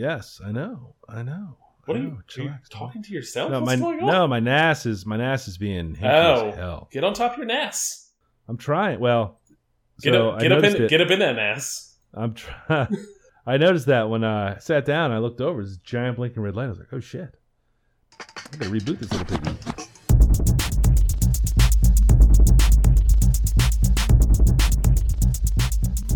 Yes, I know. I know. What I are know. you, are you talking to yourself? No, What's my no, my NAS is my NAS is being Oh. as hell. Get on top of your NAS. I'm trying. Well, Get so up, I get up in, it. get up in that NAS. I'm trying. I noticed that when I sat down, I looked over. This giant blinking red light. I was like, "Oh shit! I gotta reboot this little piggy."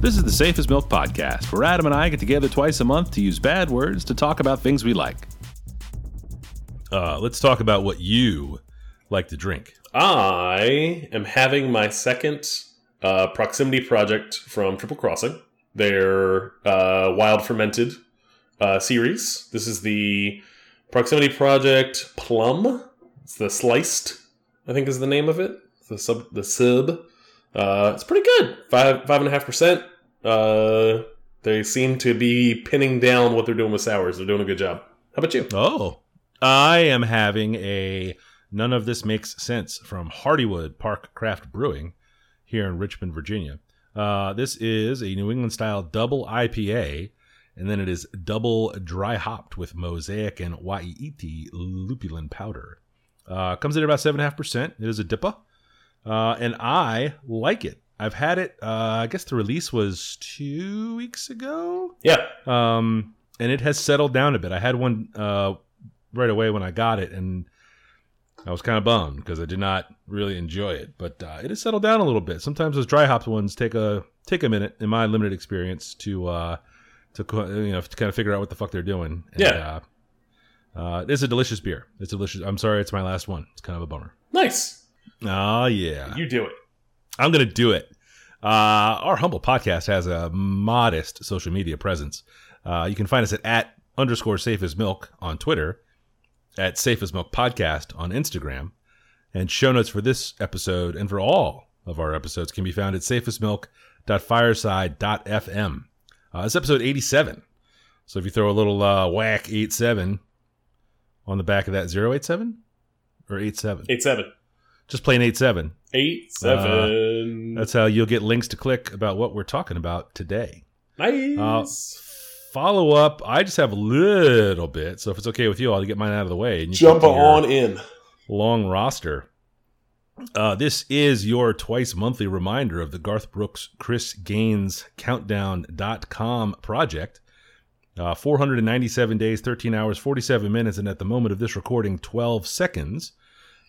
This is the Safe as Milk Podcast, where Adam and I get together twice a month to use bad words to talk about things we like. Uh, let's talk about what you like to drink. I am having my second uh, proximity project from Triple Crossing. Their uh, wild fermented uh, series. This is the proximity project plum. It's the sliced, I think, is the name of it. The sub, the sub. Uh, it's pretty good. Five five and a half percent. Uh, they seem to be pinning down what they're doing with sours. They're doing a good job. How about you? Oh, I am having a none of this makes sense from Hardywood Park Craft Brewing here in Richmond, Virginia. Uh, this is a New England style double IPA, and then it is double dry hopped with mosaic and Waiiti lupulin powder. Uh, comes in at about seven and a half percent. It is a DIPA, uh, and I like it. I've had it. Uh, I guess the release was two weeks ago Yeah. um, and it has settled down a bit. I had one uh, right away when I got it, and I was kind of bummed because I did not really enjoy it. But uh, it has settled down a little bit. Sometimes those dry hopped ones take a take a minute, in my limited experience, to uh, to you know to kind of figure out what the fuck they're doing. And, Yeah. Uh, uh, it's a delicious beer. It's delicious. I'm sorry, it's my last one. It's kind of a bummer. Nice. Oh yeah. You do it. I'm going to do it. Uh, our humble podcast has a modest social media presence. Uh, you can find us at, at underscore safe as milk on Twitter, at safe as milk podcast on Instagram, and show notes for this episode and for all of our episodes can be found at safeasmilk.fireside.fm. Uh, it's episode 87. So if you throw a little uh, whack 87 on the back of that 087 or 87? 87, Eight seven. just plain 87. Eight seven. That's how you'll get links to click about what we're talking about today. nice. Follow up, I just have a little bit, so if it's okay with you, I'll get mine out of the way. And you Jump can get your on in. long roster. Uh, this is your twice monthly reminder of the Garth Brooks Chris Gaines Countdown.com project. Uh, 497 days, 13 hours, 47 minutes, and at the moment of this recording, 12 seconds.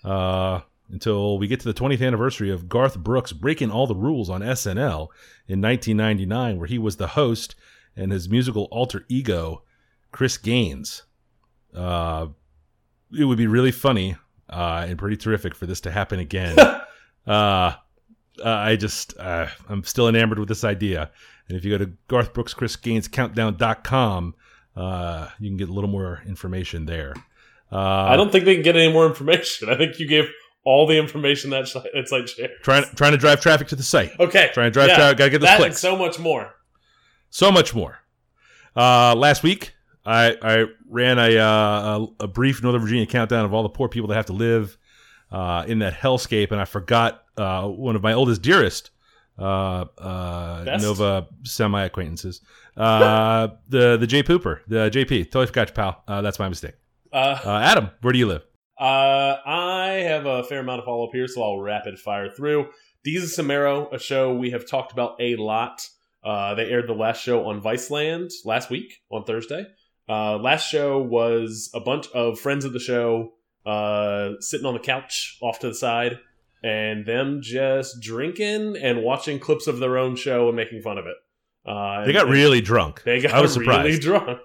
Uh, until we get to the 20th anniversary of Garth Brooks breaking all the rules on SNL in 1999, where he was the host and his musical alter ego, Chris Gaines. Uh, it would be really funny uh, and pretty terrific for this to happen again. uh, I just, uh, I'm still enamored with this idea. And if you go to Garth Brooks Chris Gaines Countdown.com, uh, you can get a little more information there. Uh, I don't think they can get any more information. I think you gave all the information that sh- that site shares. trying trying to drive traffic to the site. Okay. Trying to drive Yeah, traffic. Gotta get those that and clicks. so much more. so much more. Uh, last week, I, I ran a, uh, a a brief Northern Virginia countdown of all the poor people that have to live uh, in that hellscape, and I forgot uh, one of my oldest, dearest uh, uh, Nova semi acquaintances, uh, the the J Pooper, the JP. Totally forgot you, pal. Uh, that's my mistake. Uh, Uh, Adam, where do you live? Uh, I have a fair amount of follow up here, so I'll rapid fire through. Desus & Mero, a show we have talked about a lot. Uh, they aired the last show on Viceland last week on Thursday. Uh, last show was a bunch of friends of the show uh, sitting on the couch off to the side and them just drinking and watching clips of their own show and making fun of it. Uh, They got really drunk. They got I was really surprised. drunk.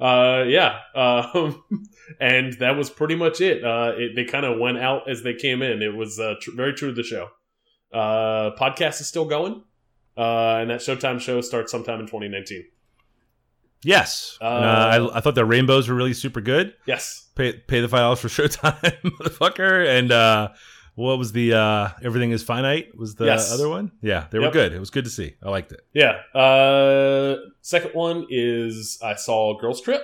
Uh, yeah, um, and that was pretty much it. Uh, it they kind of went out as they came in. It was uh, tr- very true to the show. Uh, podcast is still going, uh, and that Showtime show starts sometime in 2019. Yes, Uh, uh, I, I thought the rainbows were really super good. Yes, pay pay the five dollars for Showtime, motherfucker. And uh, what was the uh, Everything Is Finite? Was the Yes. other one? Yeah, they were good. It was good to see. I liked it. yeah. Uh, second one is I saw Girls Trip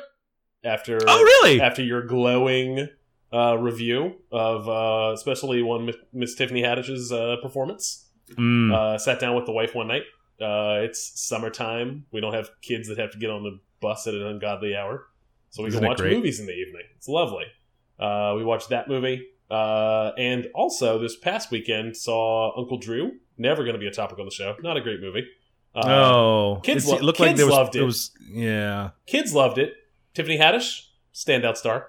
after Oh, really? after your glowing uh, review of uh, especially one Miss- Miss Tiffany Haddish's uh, performance. Mm. Uh, sat down with the wife one night. Uh, it's summertime. We don't have kids that have to get on the bus at an ungodly hour, so we Isn't can watch movies in the evening. It's lovely. Uh, we watched that movie, uh, and also this past weekend saw Uncle Drew. Never going to be a topic on the show. Not a great movie. Uh, oh, kids lo- it looked like kids there was, loved it. there was yeah. Kids loved it. Tiffany Haddish, standout star.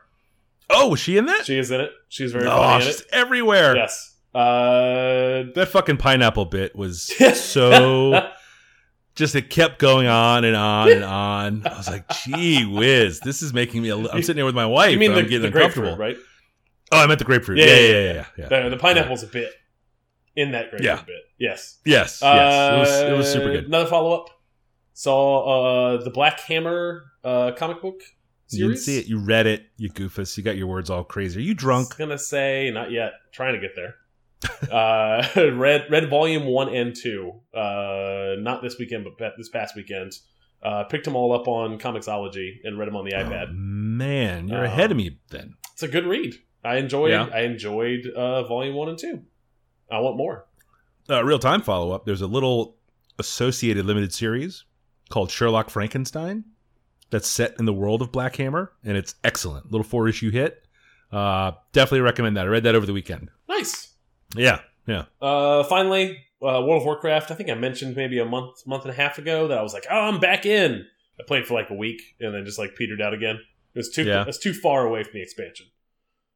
Oh, was she in that? She is in it. She's very oh, funny in she's it. everywhere. Yes. Uh, That fucking pineapple bit was so just it kept going on and on and on. I was like, gee whiz, this is making me. A li- I'm sitting here with my wife. you mean the, I'm getting the uncomfortable. right? Oh, I meant the grapefruit. Yeah, Yeah, yeah, yeah, yeah, yeah, yeah. yeah. The, the pineapple's a bit in that grapefruit Yeah. bit. Yes. Yes, yes, it was, it was super Uh, good. Another follow up. Saw uh, the Black Hammer uh, comic book series. You didn't see it. You read it. You goofus. You got your words all crazy. Are you I was drunk? gonna say not yet. Trying to get there. uh, read read volume one and two. Uh, not this weekend, but this past weekend. Uh, picked them all up on Comixology and read them on the iPad. Oh, man, you're Um, ahead of me then. It's a good read. I enjoyed. Yeah. I enjoyed uh, volume one and two. I want more. Uh, real time follow up. There's a little associated limited series called Sherlock Frankenstein that's set in the world of Black Hammer, and it's excellent. Little four issue hit. Uh, definitely recommend that. I read that over the weekend. Nice. Yeah, yeah. Uh, finally, uh, World of Warcraft. I think I mentioned maybe a month, month and a half ago that I was like, "Oh, I'm back in." I played for like a week and then just like petered out again. It was too, Yeah. it's too far away from the expansion.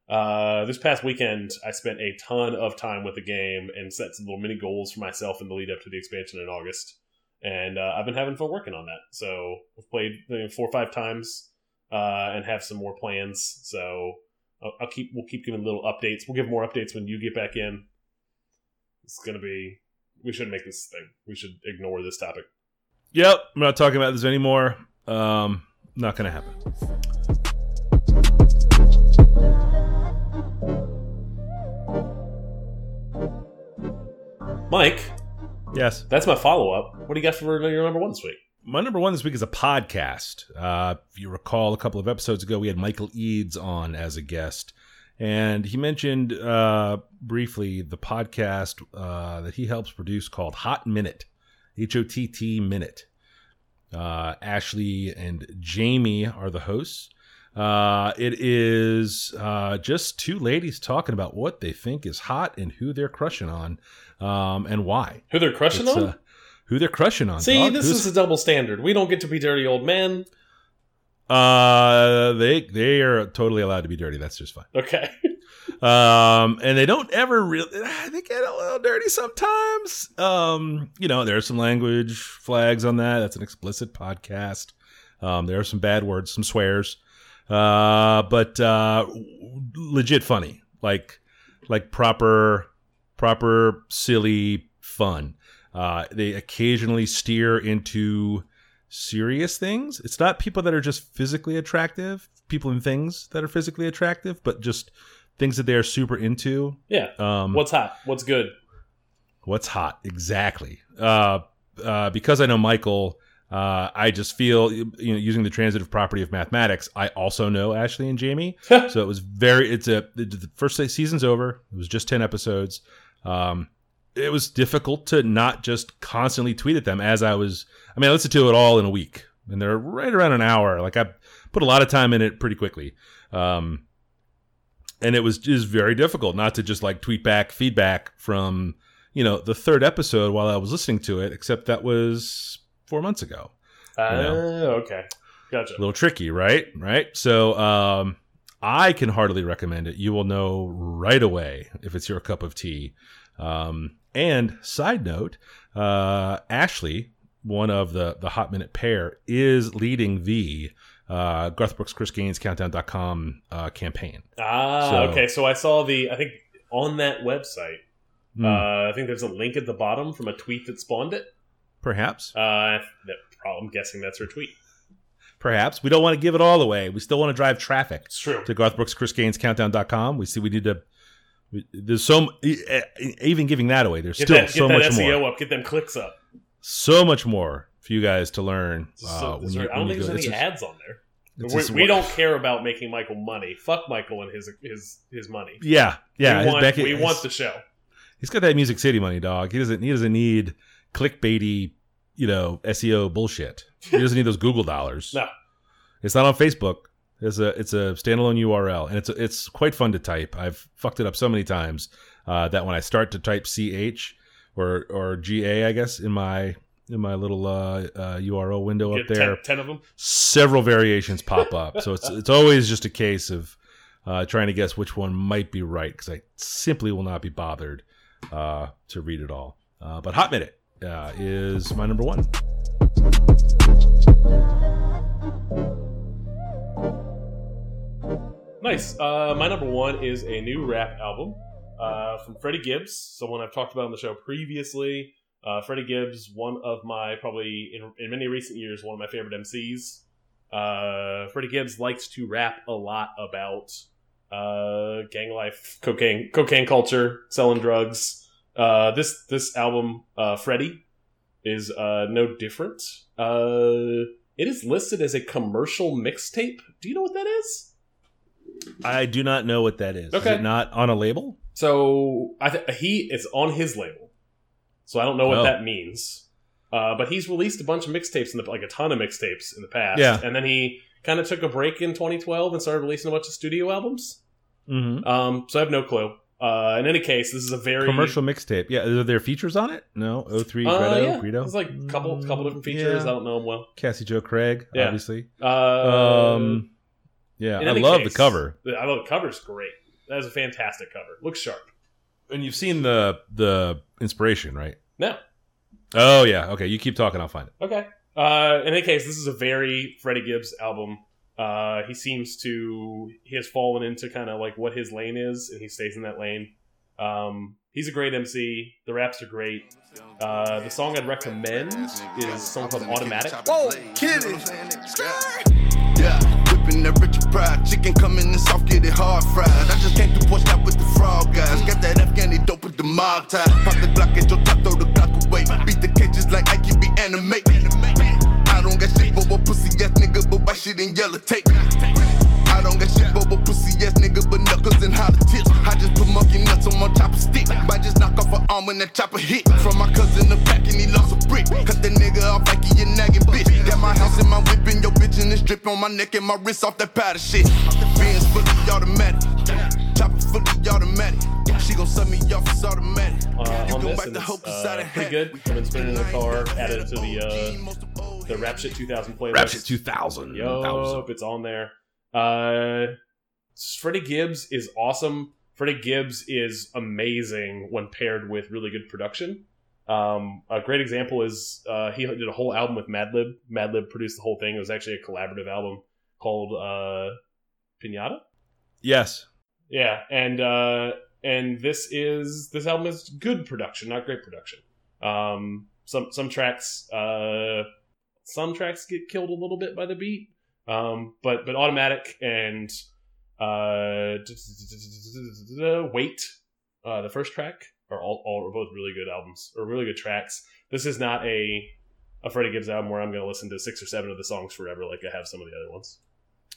Uh, this past weekend, I spent a ton of time with the game and set some little mini goals for myself in the lead up to the expansion in August. And uh, I've been having fun working on that. So I've played you know, four or five times uh, and have some more plans. So I'll, I'll keep we'll keep giving little updates. We'll give more updates when you get back in. It's gonna be. We shouldn't make this thing. We should ignore this topic. Yep. I'm not talking about this anymore. Um, not gonna happen. Mike, Yes. that's my follow up. What do you got for your number one this week? My number one this week is a podcast. Uh, if you recall, a couple of episodes ago, we had Michael Eads on as a guest, and he mentioned uh, briefly the podcast uh, that he helps produce called Hot Minute, H O T T Minute. Uh, Ashley and Jamie are the hosts. Uh, it is uh, just two ladies talking about what they think is hot and who they're crushing on, um, and why. Who they're crushing It's, on? uh, who they're crushing on. See, dog. this Who's- is a double standard. We don't get to be dirty old men. Uh, they they are totally allowed to be dirty. That's just fine. Okay. Um, and they don't ever really. They get a little dirty sometimes. Um, you know, there are some language flags on that. That's an explicit podcast. Um, there are some bad words, some swears. Uh, but uh, legit funny, like like proper proper silly fun. Uh, they occasionally steer into serious things. It's not people that are just physically attractive, people and things that are physically attractive, but just things that they are super into. Yeah. Um, What's hot? What's good? what's hot exactly? Uh, uh, because I know Michael, uh, I just feel you know using the transitive property of mathematics. I also know Ashley and Jamie, so it was very. It's a the, the first season's over. It was just ten episodes. Um, it was difficult to not just constantly tweet at them as I was. I mean, I listened to it all in a week, and they're right around an hour. Like I put a lot of time in it pretty quickly. Um, and it was just very difficult not to just like tweet back feedback from you know the third episode while I was listening to it. Except that was four months ago Ah, know. okay. Gotcha. a little tricky, right? Right. So um, I can heartily recommend it. You will know right away if it's your cup of tea. Um, and side note, uh, Ashley, one of the the hot minute pair, is leading the uh, Garth Brooks Chris Gaines Countdown.com uh, campaign. Ah, So- okay. So I saw the. I think on that website. Hmm, Uh, I think there's a link at the bottom from a tweet that spawned it. perhaps, Uh, that, I'm guessing that's her tweet. Perhaps we don't want to give it all away. We still want to drive traffic. It's true. to Garth Brooks Chris Gaines Countdown.com. We see we need to. We, there's so even giving that away. There's Get still that, get so that much SEO more. up. Get them clicks up. So much more for you guys to learn. Uh, you- I don't think there's any just- ads on there. We, just we don't care about making Michael money. Fuck Michael and his his his money. Yeah, yeah. we want, Becky- we want the show. He's got that Music City money, dog. He doesn't. He doesn't need clickbaity, you know, SEO bullshit. He doesn't need those Google dollars. No. It's not on Facebook. It's a it's a standalone URL, and it's it's quite fun to type. I've fucked it up so many times uh, that when I start to type ch or or ga, I guess in my in my little uh, uh, URL window up there, 10, 10 of them. several variations pop up. So it's it's always just a case of uh, trying to guess which one might be right because I simply will not be bothered uh, to read it all. Uh, but Hot Minute uh, is my number one. Nice. Uh, my number one is a new rap album uh, from Freddie Gibbs, someone I've talked about on the show previously. Uh, Freddie Gibbs, one of my probably in, in many recent years, one of my favorite MCs. Uh, Freddie Gibbs likes to rap a lot about uh, gang life, cocaine, cocaine culture, selling drugs. Uh, this this album, uh, Freddie, is uh, no different. Uh, it is listed as a commercial mixtape. Do you know what that is? I do not know what that is. Okay. Is it not on a label? So I th- he is on his label, so I don't know what Oh. that means. Uh, but he's released a bunch of mixtapes in the like a ton of mixtapes in the past. Yeah. and then he kind of took a break in 2012 and started releasing a bunch of studio albums. Mm-hmm. Um, so I have no clue. Uh, in any case, this is a very Commercial mixtape. Yeah, are there features on it? No. O3, Uh, Greedo, yeah, Greedo. there's like a couple couple different features. I don't know them well. Cassie Joe Craig, Yeah. obviously. Uh, Um, yeah, I love case, the cover. I love the cover's great. That is a fantastic cover. Looks sharp. And you've seen the the inspiration, right? No, Oh yeah. Okay, you keep talking. I'll find it. Okay. Uh, in any case, this is a very Freddie Gibbs album. Uh, he seems to he has fallen into kind of like what his lane is, and he stays in that lane. Um, he's a great MC. The raps are great. Uh, the song I'd recommend is a song called Automatic. Whoa, kid Yeah, whipping that rich pride. Chicken coming in soft, get it hard fried. I just came to push out with the frog guys. Got that Afghani dope with the mob tie. Pop the Glock at your top, throw the Glock away. Beat the cages like I can be animate. I don't got shit for a pussy ass nigga, but white shit in yellow tape. I don't got shit for pussy ass nigga, but knuckles and hollow tips. I just put monkey nuts on my chopper stick. Might just knock off an arm when that chopper hit. From my cousin the back and he lost a brick. Cut the nigga off like he a nagging bitch. Got my house and my whip and your bitch and it's drip on my neck and my wrist off that powder shit. Benz fully automatic. Chopper fully automatic. She gon' suck me off, it's automatic. Uh, You on this, and the it's uh, of pretty good. I've been spinning in the car, added to the uh, the Rap Shit 2000 playlist. Rap Shit 2000. Yup, it's on there. Uh, Freddie Gibbs is awesome. Freddie Gibbs is amazing when paired with really good production. Um, a great example is uh, he did a whole album with Madlib. Madlib produced the whole thing. It was actually a collaborative album called uh, Pinata. Yes. Yeah, and uh, and this is this album is good production, not great production. Um, some some tracks uh, some tracks get killed a little bit by the beat, um, but but automatic and uh, wait, uh, the first track are all, all are both really good albums or really good tracks. This is not a a Freddie Gibbs album where I'm going to listen to six or seven of the songs forever like I have some of the other ones.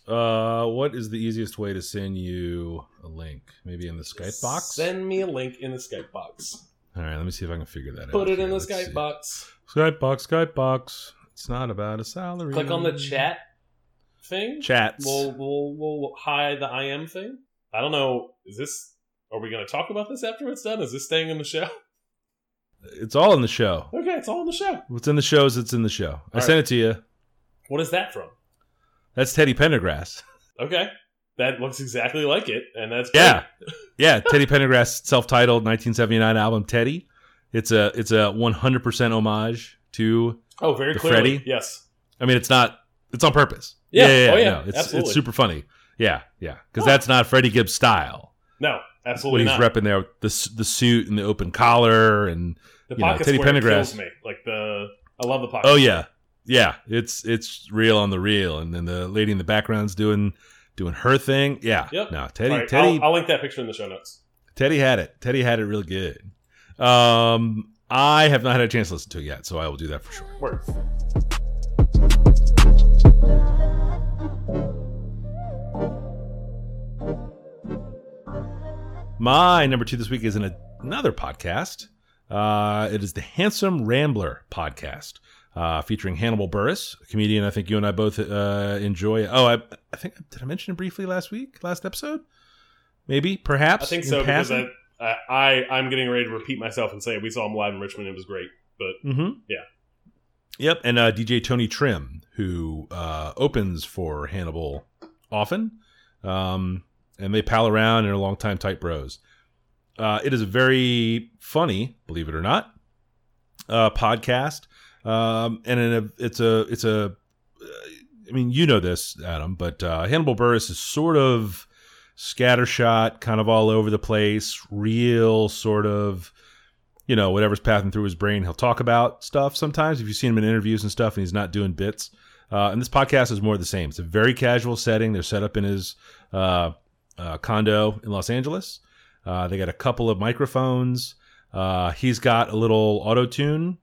Uh, what is the easiest way to send you a link? Maybe in the Skype box. Send me a link in the Skype box. All right, let me see if I can figure that out. Put it in the Let's Skype see. box. Skype box. Skype box. It's not about a salary. Click on the chat thing. Chats. We'll, we'll we'll hide the IM thing. I don't know. Is this? Are we going to talk about this after it's done? Is this staying in the show? It's all in the show. Okay, it's all in the show. What's in the shows? It's in the show. I All sent it to you. What is that from? That's Teddy Pendergrass. Okay, that looks exactly like it, and that's great. Yeah, yeah. Teddy Pendergrass, self-titled 1979 album Teddy. It's a it's a 100% homage to. Oh, very The clearly. Freddy? Yes. I mean, it's not. It's on purpose. Yeah. Oh, yeah. no, it's Absolutely. it's super funny. Yeah, yeah. Because Oh. that's not Freddie Gibbs style. No, absolutely he's not. repping there, the the suit and the open collar, and the you know, pocket Teddy Pendergrass. me. Like the, I love the pocket. oh yeah, yeah. It's it's real on the real, and then the lady in the background's doing doing her thing. Yeah. Yep. No, Teddy right, Teddy I'll, I'll link that picture in the show notes. Teddy had it. Teddy had it real good. Um, I have not had a chance to listen to it yet, so I will do that for sure. Word. My number two this week is in a, another podcast. Uh, it is the Handsome Rambler podcast. uh, featuring Hannibal Buress, a comedian I think you and I both uh, enjoy. Oh, I, I think did I mention it briefly last week, last episode? Maybe, perhaps. I think in so because passing? I, I I'm getting ready to repeat myself and say we saw him live in Richmond. It was great, but Mm-hmm. Yeah. Yep, and uh, DJ Tony Trimm, who uh, opens for Hannibal often, um, and they pal around and are longtime tight bros. Uh, it is a very funny, believe it or not, uh, podcast, um, and in a, it's a it's a. uh, I mean, you know this, Adam, but uh, Hannibal Buress is sort of scattershot, kind of all over the place, real sort of you know, whatever's passing through his brain, he'll talk about stuff sometimes. If you've seen him in interviews and stuff and he's not doing bits. Uh, and this podcast is more the same. It's a very casual setting. They're set up in his uh, uh, condo in Los Angeles. Uh, they got a couple of microphones. Uh, he's got a little auto tune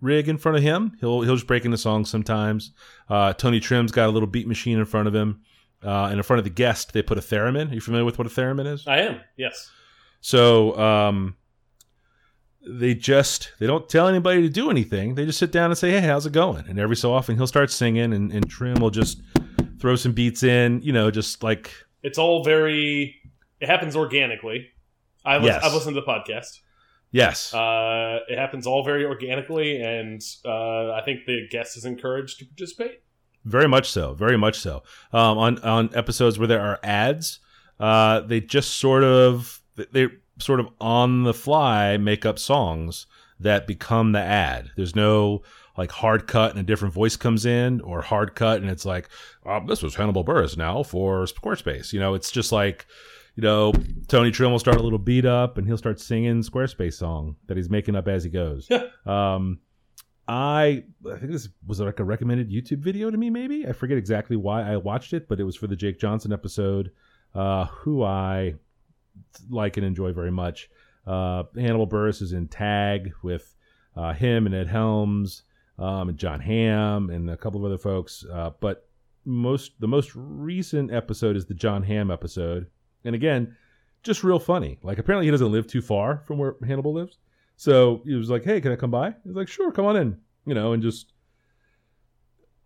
rig in front of him. He'll he'll just break into songs sometimes. Uh, Tony Trimm's got a little beat machine in front of him. Uh, and in front of the guest, they put a theremin. Are you familiar with what a theremin is? I am yes. So um, they just they don't tell anybody to do anything. They just sit down and say, "Hey, how's it going?" And every so often he'll start singing, and, and Trimm will just throw some beats in. You know, just like It's all very. It happens organically. I lis- Yes. I've listened to the podcast. yes, Uh, it happens all very organically, and uh, I think the guest is encouraged to participate. Very much so, very much so. Um, on on episodes where there are ads, uh, they just sort of they sort of on the fly make up songs that become the ad. There's no like hard cut and a different voice comes in, or hard cut and it's like, um, this was Hannibal Buress now for Squarespace. You know, it's just like, you know, Tony Trimm will start a little beat up and he'll start singing Squarespace song that he's making up as he goes. um, I I think this was like a recommended YouTube video to me. Maybe I forget exactly why I watched it, but it was for the Jake Johnson episode, uh, who I like and enjoy very much. Uh, Hannibal Buress is in tag with uh, him and Ed Helms um, and Jon Hamm and a couple of other folks. Uh, but most the most recent episode is the Jon Hamm episode, and again, just real funny. Like apparently he doesn't live too far from where Hannibal lives, so he was like, "Hey, can I come by?" He's like, "Sure, come on in," you know, and just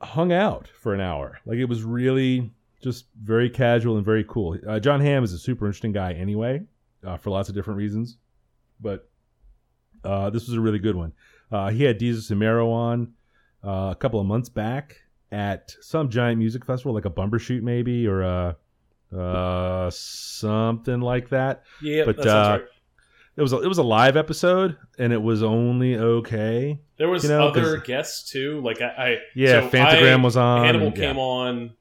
hung out for an hour. Like it was really just very casual and very cool. Uh, Jon Hamm is a super interesting guy anyway, uh, for lots of different reasons, but uh, this was a really good one. Uh, he had Desus & Mero on uh, a couple of months back at some giant music festival, like a Bumbershoot maybe, or a, uh, something like that. Yeah, But, that uh, right. It was a, it was a live episode, and it was only okay. There was you know, other guests too. Like I, I Yeah, so Fantagram I- was on. Hannibal and- came yeah. on.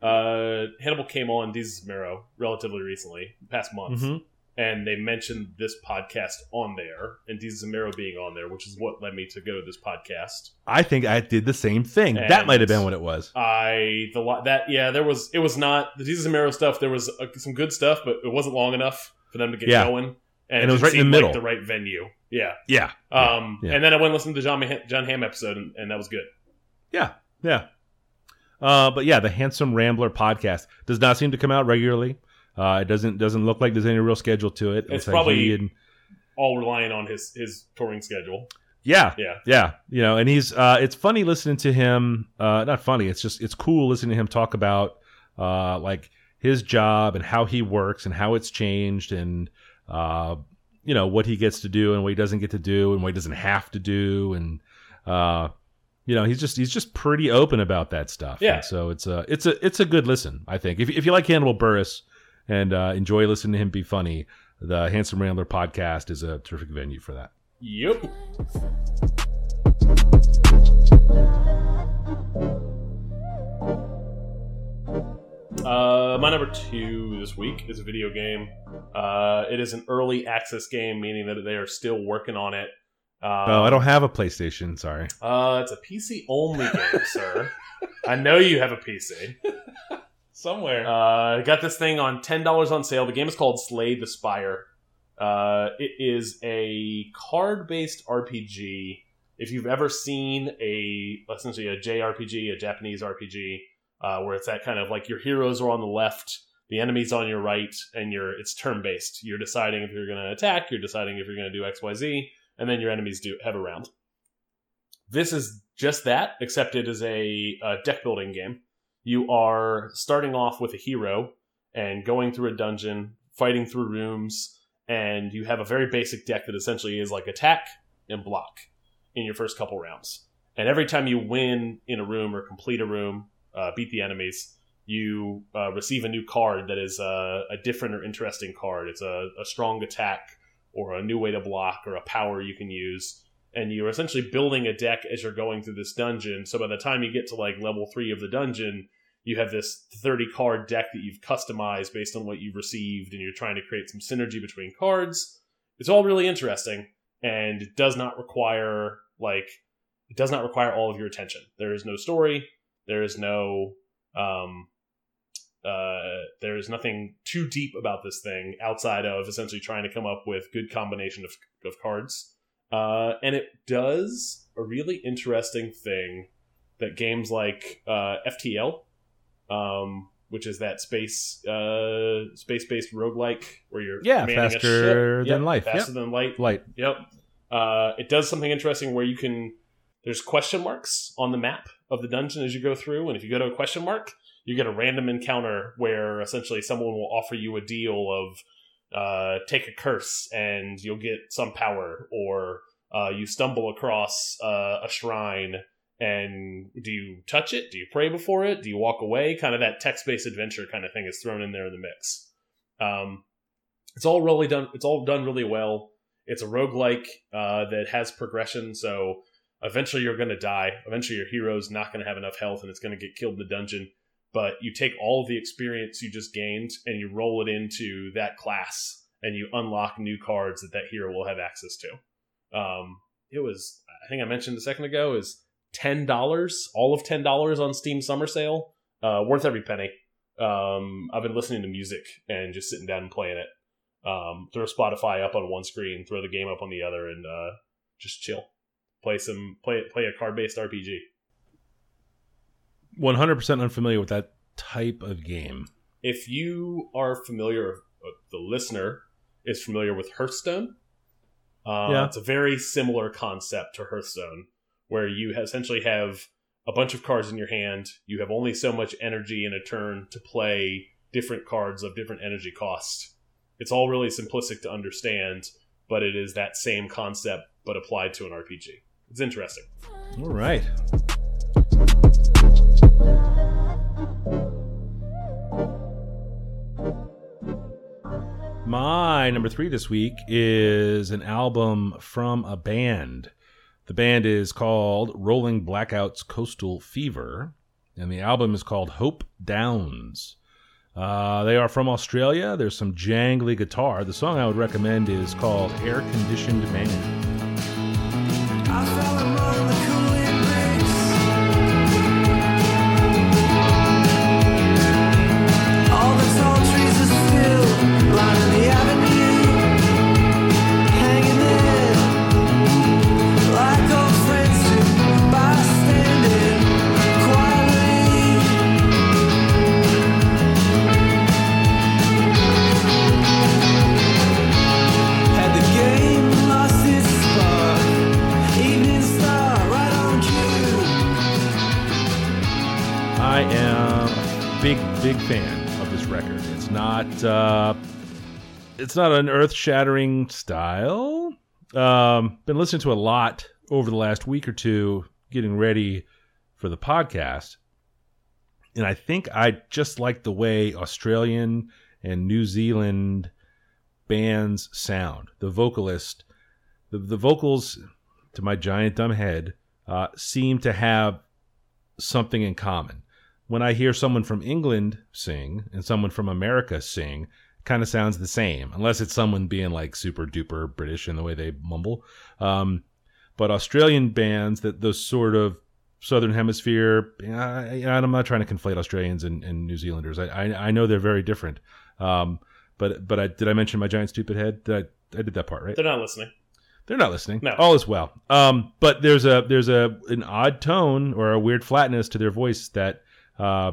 Uh, Hannibal came on Desus & Mero relatively recently, past month, Mhm. and they mentioned this podcast on there, and Desus & Mero being on there, which is what led me to go to this podcast. I think I did the same thing. that might have been what it was. I the that yeah, there was it was not the Desus & Mero stuff. There was uh, some good stuff, but it wasn't long enough for them to get Yeah. going, and, And it was right in the like middle. the right venue. Yeah. Yeah. Um, Yeah. and then I went and listened to the John Jon Hamm episode, and, and that was good. Yeah, yeah. Uh, but yeah, the Handsome Rambler podcast does not seem to come out regularly. Uh, it doesn't doesn't look like there's any real schedule to it. It's Looks like probably- and- All relying on his his touring schedule. yeah, Yeah. yeah. You know, and he's uh, it's funny listening to him. Uh, not funny. It's just it's cool listening to him talk about uh, like his job and how he works and how it's changed and uh, you know what he gets to do and what he doesn't get to do and what he doesn't have to do and uh, you know he's just he's just pretty open about that stuff. Yeah. And so it's a it's a it's a good listen. I think if if you like Hannibal Buress and uh, enjoy listening to him be funny, the Handsome Rambler podcast is a terrific venue for that. Yep. Uh, my number two this week is a video game. Uh, it is an early access game, meaning that they are still working on it. Um, oh, I don't have a PlayStation. Sorry. Uh, it's a PC only game, sir. I know you have a PC. Somewhere. Uh, got this thing on ten dollars on sale. The game is called Slay the Spire. Uh, it is a card-based RPG. If you've ever seen a essentially a JRPG, a Japanese RPG, uh, where it's that kind of like your heroes are on the left, the enemies on your right, and you're it's turn-based. You're deciding if you're going to attack, you're deciding if you're going to do X, Y, Z, and then your enemies do have a round. This is just that, except it is a, a deck building game. You are starting off with a hero and going through a dungeon, fighting through rooms, and you have a very basic deck that essentially is like attack and block in your first couple rounds. And every time you win in a room or complete a room, uh, beat the enemies, you uh, receive a new card that is a, a different or interesting card. It's a, a, strong attack or a new way to block or a power you can use. And you're essentially building a deck as you're going through this dungeon. So by the time you get to like level three of the dungeon, you have this 30 card deck that you've customized based on what you've received, and you're trying to create some synergy between cards. It's all really interesting, and it does not require like it does not require all of your attention. There is no story. There is no um, uh, there is nothing too deep about this thing outside of essentially trying to come up with good combination of, of cards. Uh, and it does a really interesting thing that games like uh, FTL, um, which is that space uh, space based roguelike where you're yeah faster than yep, light, faster yep. than light, light. Yep. Uh, it does something interesting where you can. There's question marks on the map of the dungeon as you go through, and if you go to a question mark, you get a random encounter where essentially someone will offer you a deal of uh, take a curse and you'll get some power, or uh, you stumble across uh, a shrine and do you touch it? Do you pray before it? Do you walk away? Kind of that text based adventure kind of thing is thrown in there in the mix. Um, it's all really done. It's all done really well. It's a roguelike uh, that has progression, so eventually you're going to die. Eventually your hero's not going to have enough health and it's going to get killed in the dungeon but you take all the experience you just gained and you roll it into that class and you unlock new cards that that hero will have access to. Um, it was, I think I mentioned a second ago, is ten dollars, all of ten dollars on Steam Summer Sale, uh, worth every penny. Um, I've been listening to music and just sitting down and playing it. Um, throw Spotify up on one screen, throw the game up on the other, and uh, just chill. Play some play play a card based RPG. 100% unfamiliar with that type of game. If you are familiar, uh, the listener is familiar with Hearthstone. Uh, yeah. It's a very similar concept to Hearthstone, where you essentially have a bunch of cards in your hand. You have only so much energy in a turn to play different cards of different energy cost. It's all really simplistic to understand, but it is that same concept but applied to an RPG. It's interesting. All right. My number three this week is an album from a band. The band is called Rolling Blackouts Coastal Fever, and the album is called Hope Downs. Uh, they are from Australia. There's some jangly guitar. The song I would recommend is called Air Conditioned Man. Big it's not an earth shattering style. Um, been listening to a lot over the last week or two, getting ready for the podcast, and I think I just like the way Australian and New Zealand bands sound. The vocalist, the the vocals, to my giant dumb head, uh, seem to have something in common when I hear someone from England sing and someone from America sing, kind of sounds the same, unless it's someone being like super duper British in the way they mumble. Um, but Australian bands that those sort of Southern Hemisphere, I, am not trying to conflate Australians and, and New Zealanders. I, I, I know they're very different. Um, but but I, did I mention my giant stupid head? Did I, I did that part right? They're not listening. They're not listening. No. All is well. Um, but there's a there's a an odd tone or a weird flatness to their voice that uh,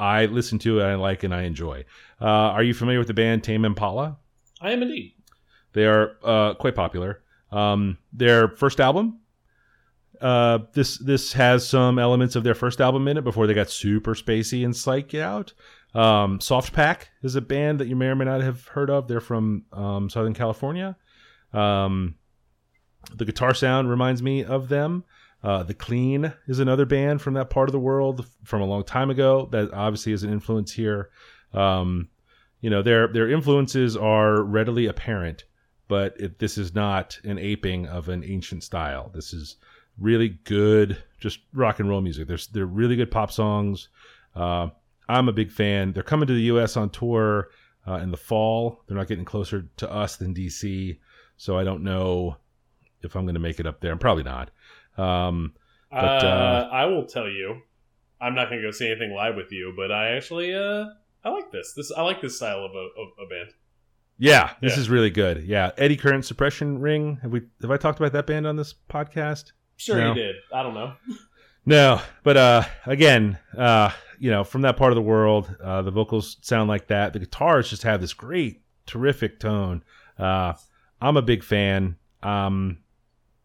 I listen to, and I like, and I enjoy. Uh, are you familiar with the band Tame Impala? I am indeed. They are uh, quite popular. Um, their first album uh, this this has some elements of their first album in it before they got super spacey and psych out. Um, Soft Pack is a band that you may or may not have heard of. They're from um, Southern California. Um, the guitar sound reminds me of them. Uh, the Clean is another band from that part of the world from a long time ago that obviously is an influence here. Um, you know, their their influences are readily apparent, but it, this is not an aping of an ancient style. This is really good, just rock and roll music. There's they're really good pop songs. Uh, I'm a big fan. They're coming to the U.S. on tour uh, in the fall. They're not getting closer to us than DC, so I don't know if I'm going to make it up there. I'm probably not. Um, but, uh, uh, I will tell you, I'm not going to go see anything live with you, but I actually uh, I like this. This I like this style of a, of a band. yeah, this Yeah. is really good. Yeah, Eddie Current Suppression Ring. Have we have I talked about that band on this podcast? Sure, No. you did. I don't know. No, but uh, again, uh, you know, from that part of the world, uh, the vocals sound like that. The guitars just have this great, terrific tone. Uh, I'm a big fan. Um,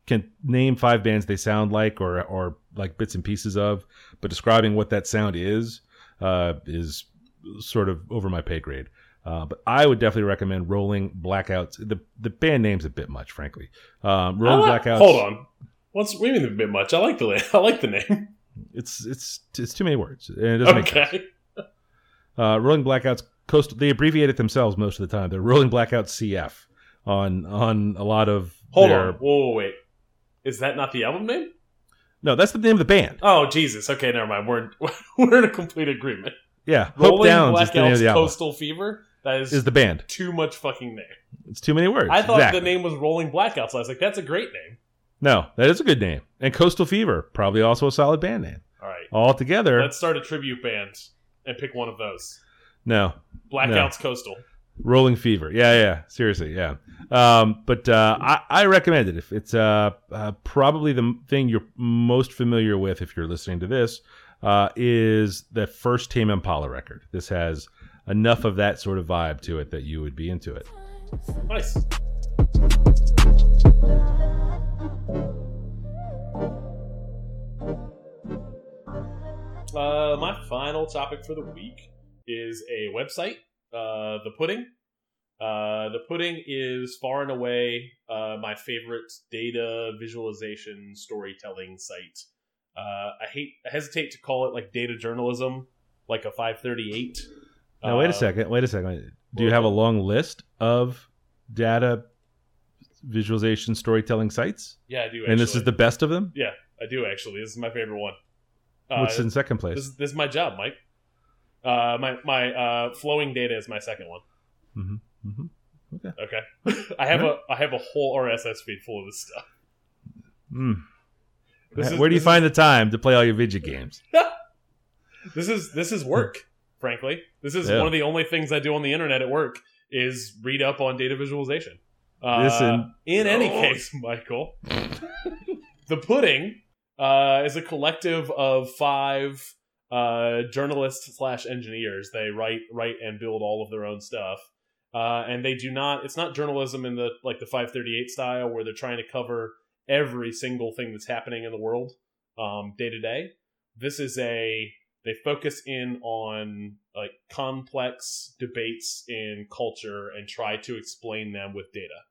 can name five bands they sound like, or or like bits and pieces of, but describing what that sound is uh, is sort of over my pay grade. Uh, but I would definitely recommend Rolling Blackouts. The the band name's a bit much, frankly. Um, Rolling like- Blackouts. Hold on. What's what do you mean a bit much? I like the I like the name. It's it's it's too many words, and it doesn't make sense. Okay. Uh, Rolling Blackouts Coast. They abbreviate it themselves most of the time. They're Rolling Blackouts CF on on a lot of. Hold their- on. Whoa, whoa, wait. Is that not the album name? No, that's the name of the band. Oh Jesus. Okay, never mind. We're we're in a complete agreement. Yeah, Hope Rolling Downs is the name of Blackouts the album. Coastal Fever. That is, Is the band? too much fucking name. It's too many words. I thought Exactly. the name was Rolling Blackouts. I was like, that's a great name. No, that is a good name. And Coastal Fever, probably also a solid band name. All right. All together, Let's start a tribute band and pick one of those. no. Blackouts Coastal. Rolling Fever. Yeah, yeah. Seriously, yeah. Um, but uh, I, I recommend it. If it's uh, uh, probably the thing you're most familiar with, if you're listening to this, uh, is the first Tame Impala record. This has enough of that sort of vibe to it that you would be into it. Nice. Uh, my final topic for the week is a website, uh, The Pudding. Uh, the Pudding is far and away uh, my favorite data visualization storytelling site. Uh, I hate, I hesitate to call it like data journalism, like a 538. Now, wait a Uh, second. Wait a second. Do you have a long list of data visualization storytelling sites? Yeah, I do. And this is the best of them? Yeah, I do actually. This is my favorite one. Uh, What's in second place? this, this is my job, Mike. Uh, my my uh, flowing data is my second one. hmm Okay. Okay, I have a I have a whole RSS feed full of this stuff. Mm. This is- Where do you this find the time to play all your video games? This is this is work. frankly, this is Yeah. one of the only things I do on the internet at work is read up on data visualization. Uh, Listen. in any Oh. case, Michael, the pudding uh, is a collective of five uh, journalists slash engineers. They write, write, and build all of their own stuff. Uh, and they do not. It's not journalism in the like the 538 style where they're trying to cover every single thing that's happening in the world um, day to day. This is a they focus in on like complex debates in culture and try to explain them with data.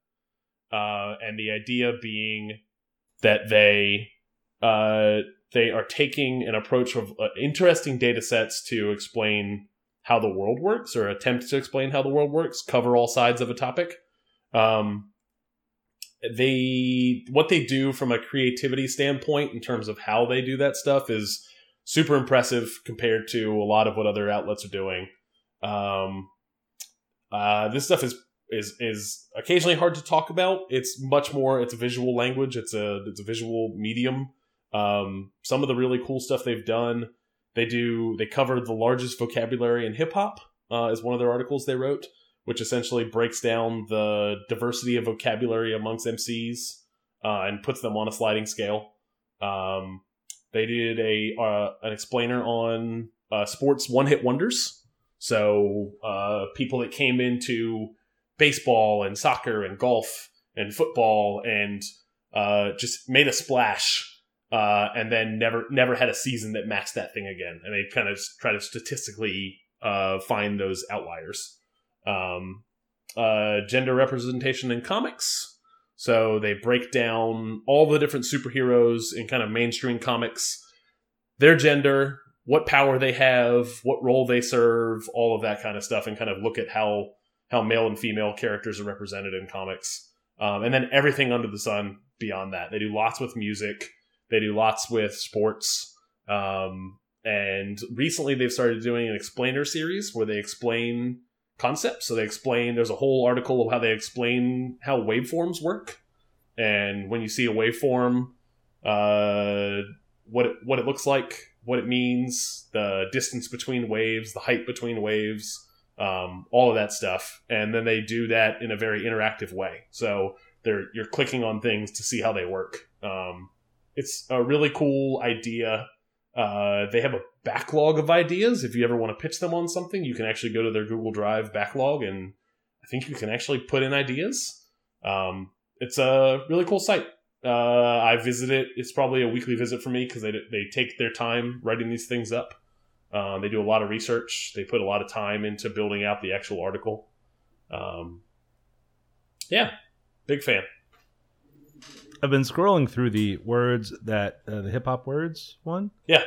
Uh, and the idea being that they uh, they are taking an approach of uh, interesting data sets to explain how the world works or attempt to explain how the world works, cover all sides of a topic. Um, they what they do from a creativity standpoint in terms of how they do that stuff is super impressive compared to a lot of what other outlets are doing. Um, uh, this stuff is is is occasionally hard to talk about. It's much more. It's a visual language. It's a it's a visual medium. Um, some of the really cool stuff they've done. They do. They cover the largest vocabulary in hip hop. Uh, is one of their articles they wrote, which essentially breaks down the diversity of vocabulary amongst MCs uh, and puts them on a sliding scale. Um, they did a uh, an explainer on uh, sports one hit wonders. So uh, people that came into baseball and soccer and golf and football and uh, just made a splash uh, and then never never had a season that matched that thing again. And they kind of try to statistically uh, find those outliers. Um, uh, gender representation in comics. So they break down all the different superheroes in kind of mainstream comics, their gender, what power they have, what role they serve, all of that kind of stuff, and kind of look at how how male and female characters are represented in comics, um, and then everything under the sun beyond that. They do lots with music, they do lots with sports, um, and recently they've started doing an explainer series where they explain concepts. So they explain. There's a whole article of how they explain how waveforms work, and when you see a waveform, uh, what it, what it looks like, what it means, the distance between waves, the height between waves, um, all of that stuff, and then they do that in a very interactive way. So they're you're clicking on things to see how they work. Um, it's a really cool idea. Uh, they have a backlog of ideas. If you ever want to pitch them on something, you can actually go to their Google Drive backlog, and I think you can actually put in ideas. Um, it's a really cool site. Uh, I visit it. It's probably a weekly visit for me because they they take their time writing these things up. Um, they do a lot of research. They put a lot of time into building out the actual article. Um, yeah, big fan. I've been scrolling through the words that uh, the hip hop words one. Yeah.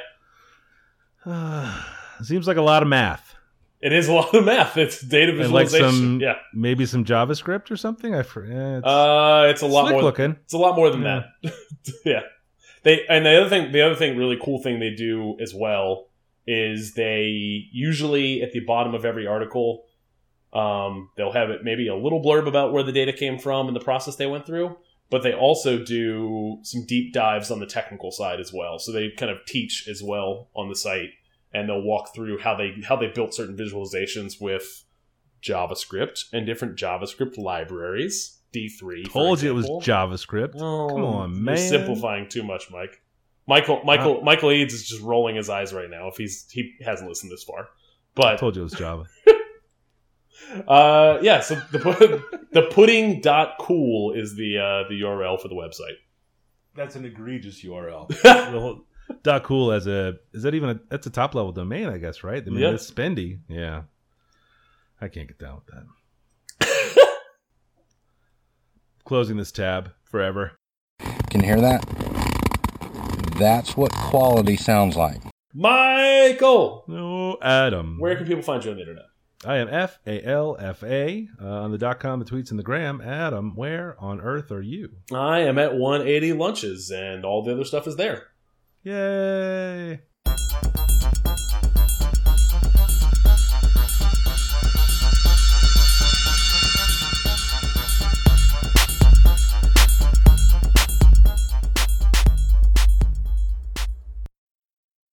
Uh, seems like a lot of math. It is a lot of math. It's data And like visualization. some, yeah. maybe some JavaScript or something. I for, eh, it's Uh, it's a lot more. looking. It's a lot more than Yeah. that. yeah. They and the other thing, the other thing, really cool thing they do as well is they usually at the bottom of every article, um, they'll have it maybe a little blurb about where the data came from and the process they went through. But they also do some deep dives on the technical side as well. So they kind of teach as well on the site, and they'll walk through how they how they built certain visualizations with JavaScript and different JavaScript libraries. D three. Told you it was JavaScript. Oh, Come on, you're man. simplifying too much, Mike. Michael Michael Michael Eads is just rolling his eyes right now if he's he hasn't listened this far. But I told you it was Java. uh yeah, so the the pudding dot cool is the uh the URL for the website. That's an egregious URL. Whole- dot cool as a is that even a that's a top level domain I guess right I mean Yeah. it's spendy yeah I can't get down with that closing this tab forever Can you hear that? That's what quality sounds like. Michael, no Adam where can people find you on the internet? I am F A L F A uh, on the dot com the tweets and the gram. Adam where on earth are you? I am at 180 lunches and all the other stuff is there. yay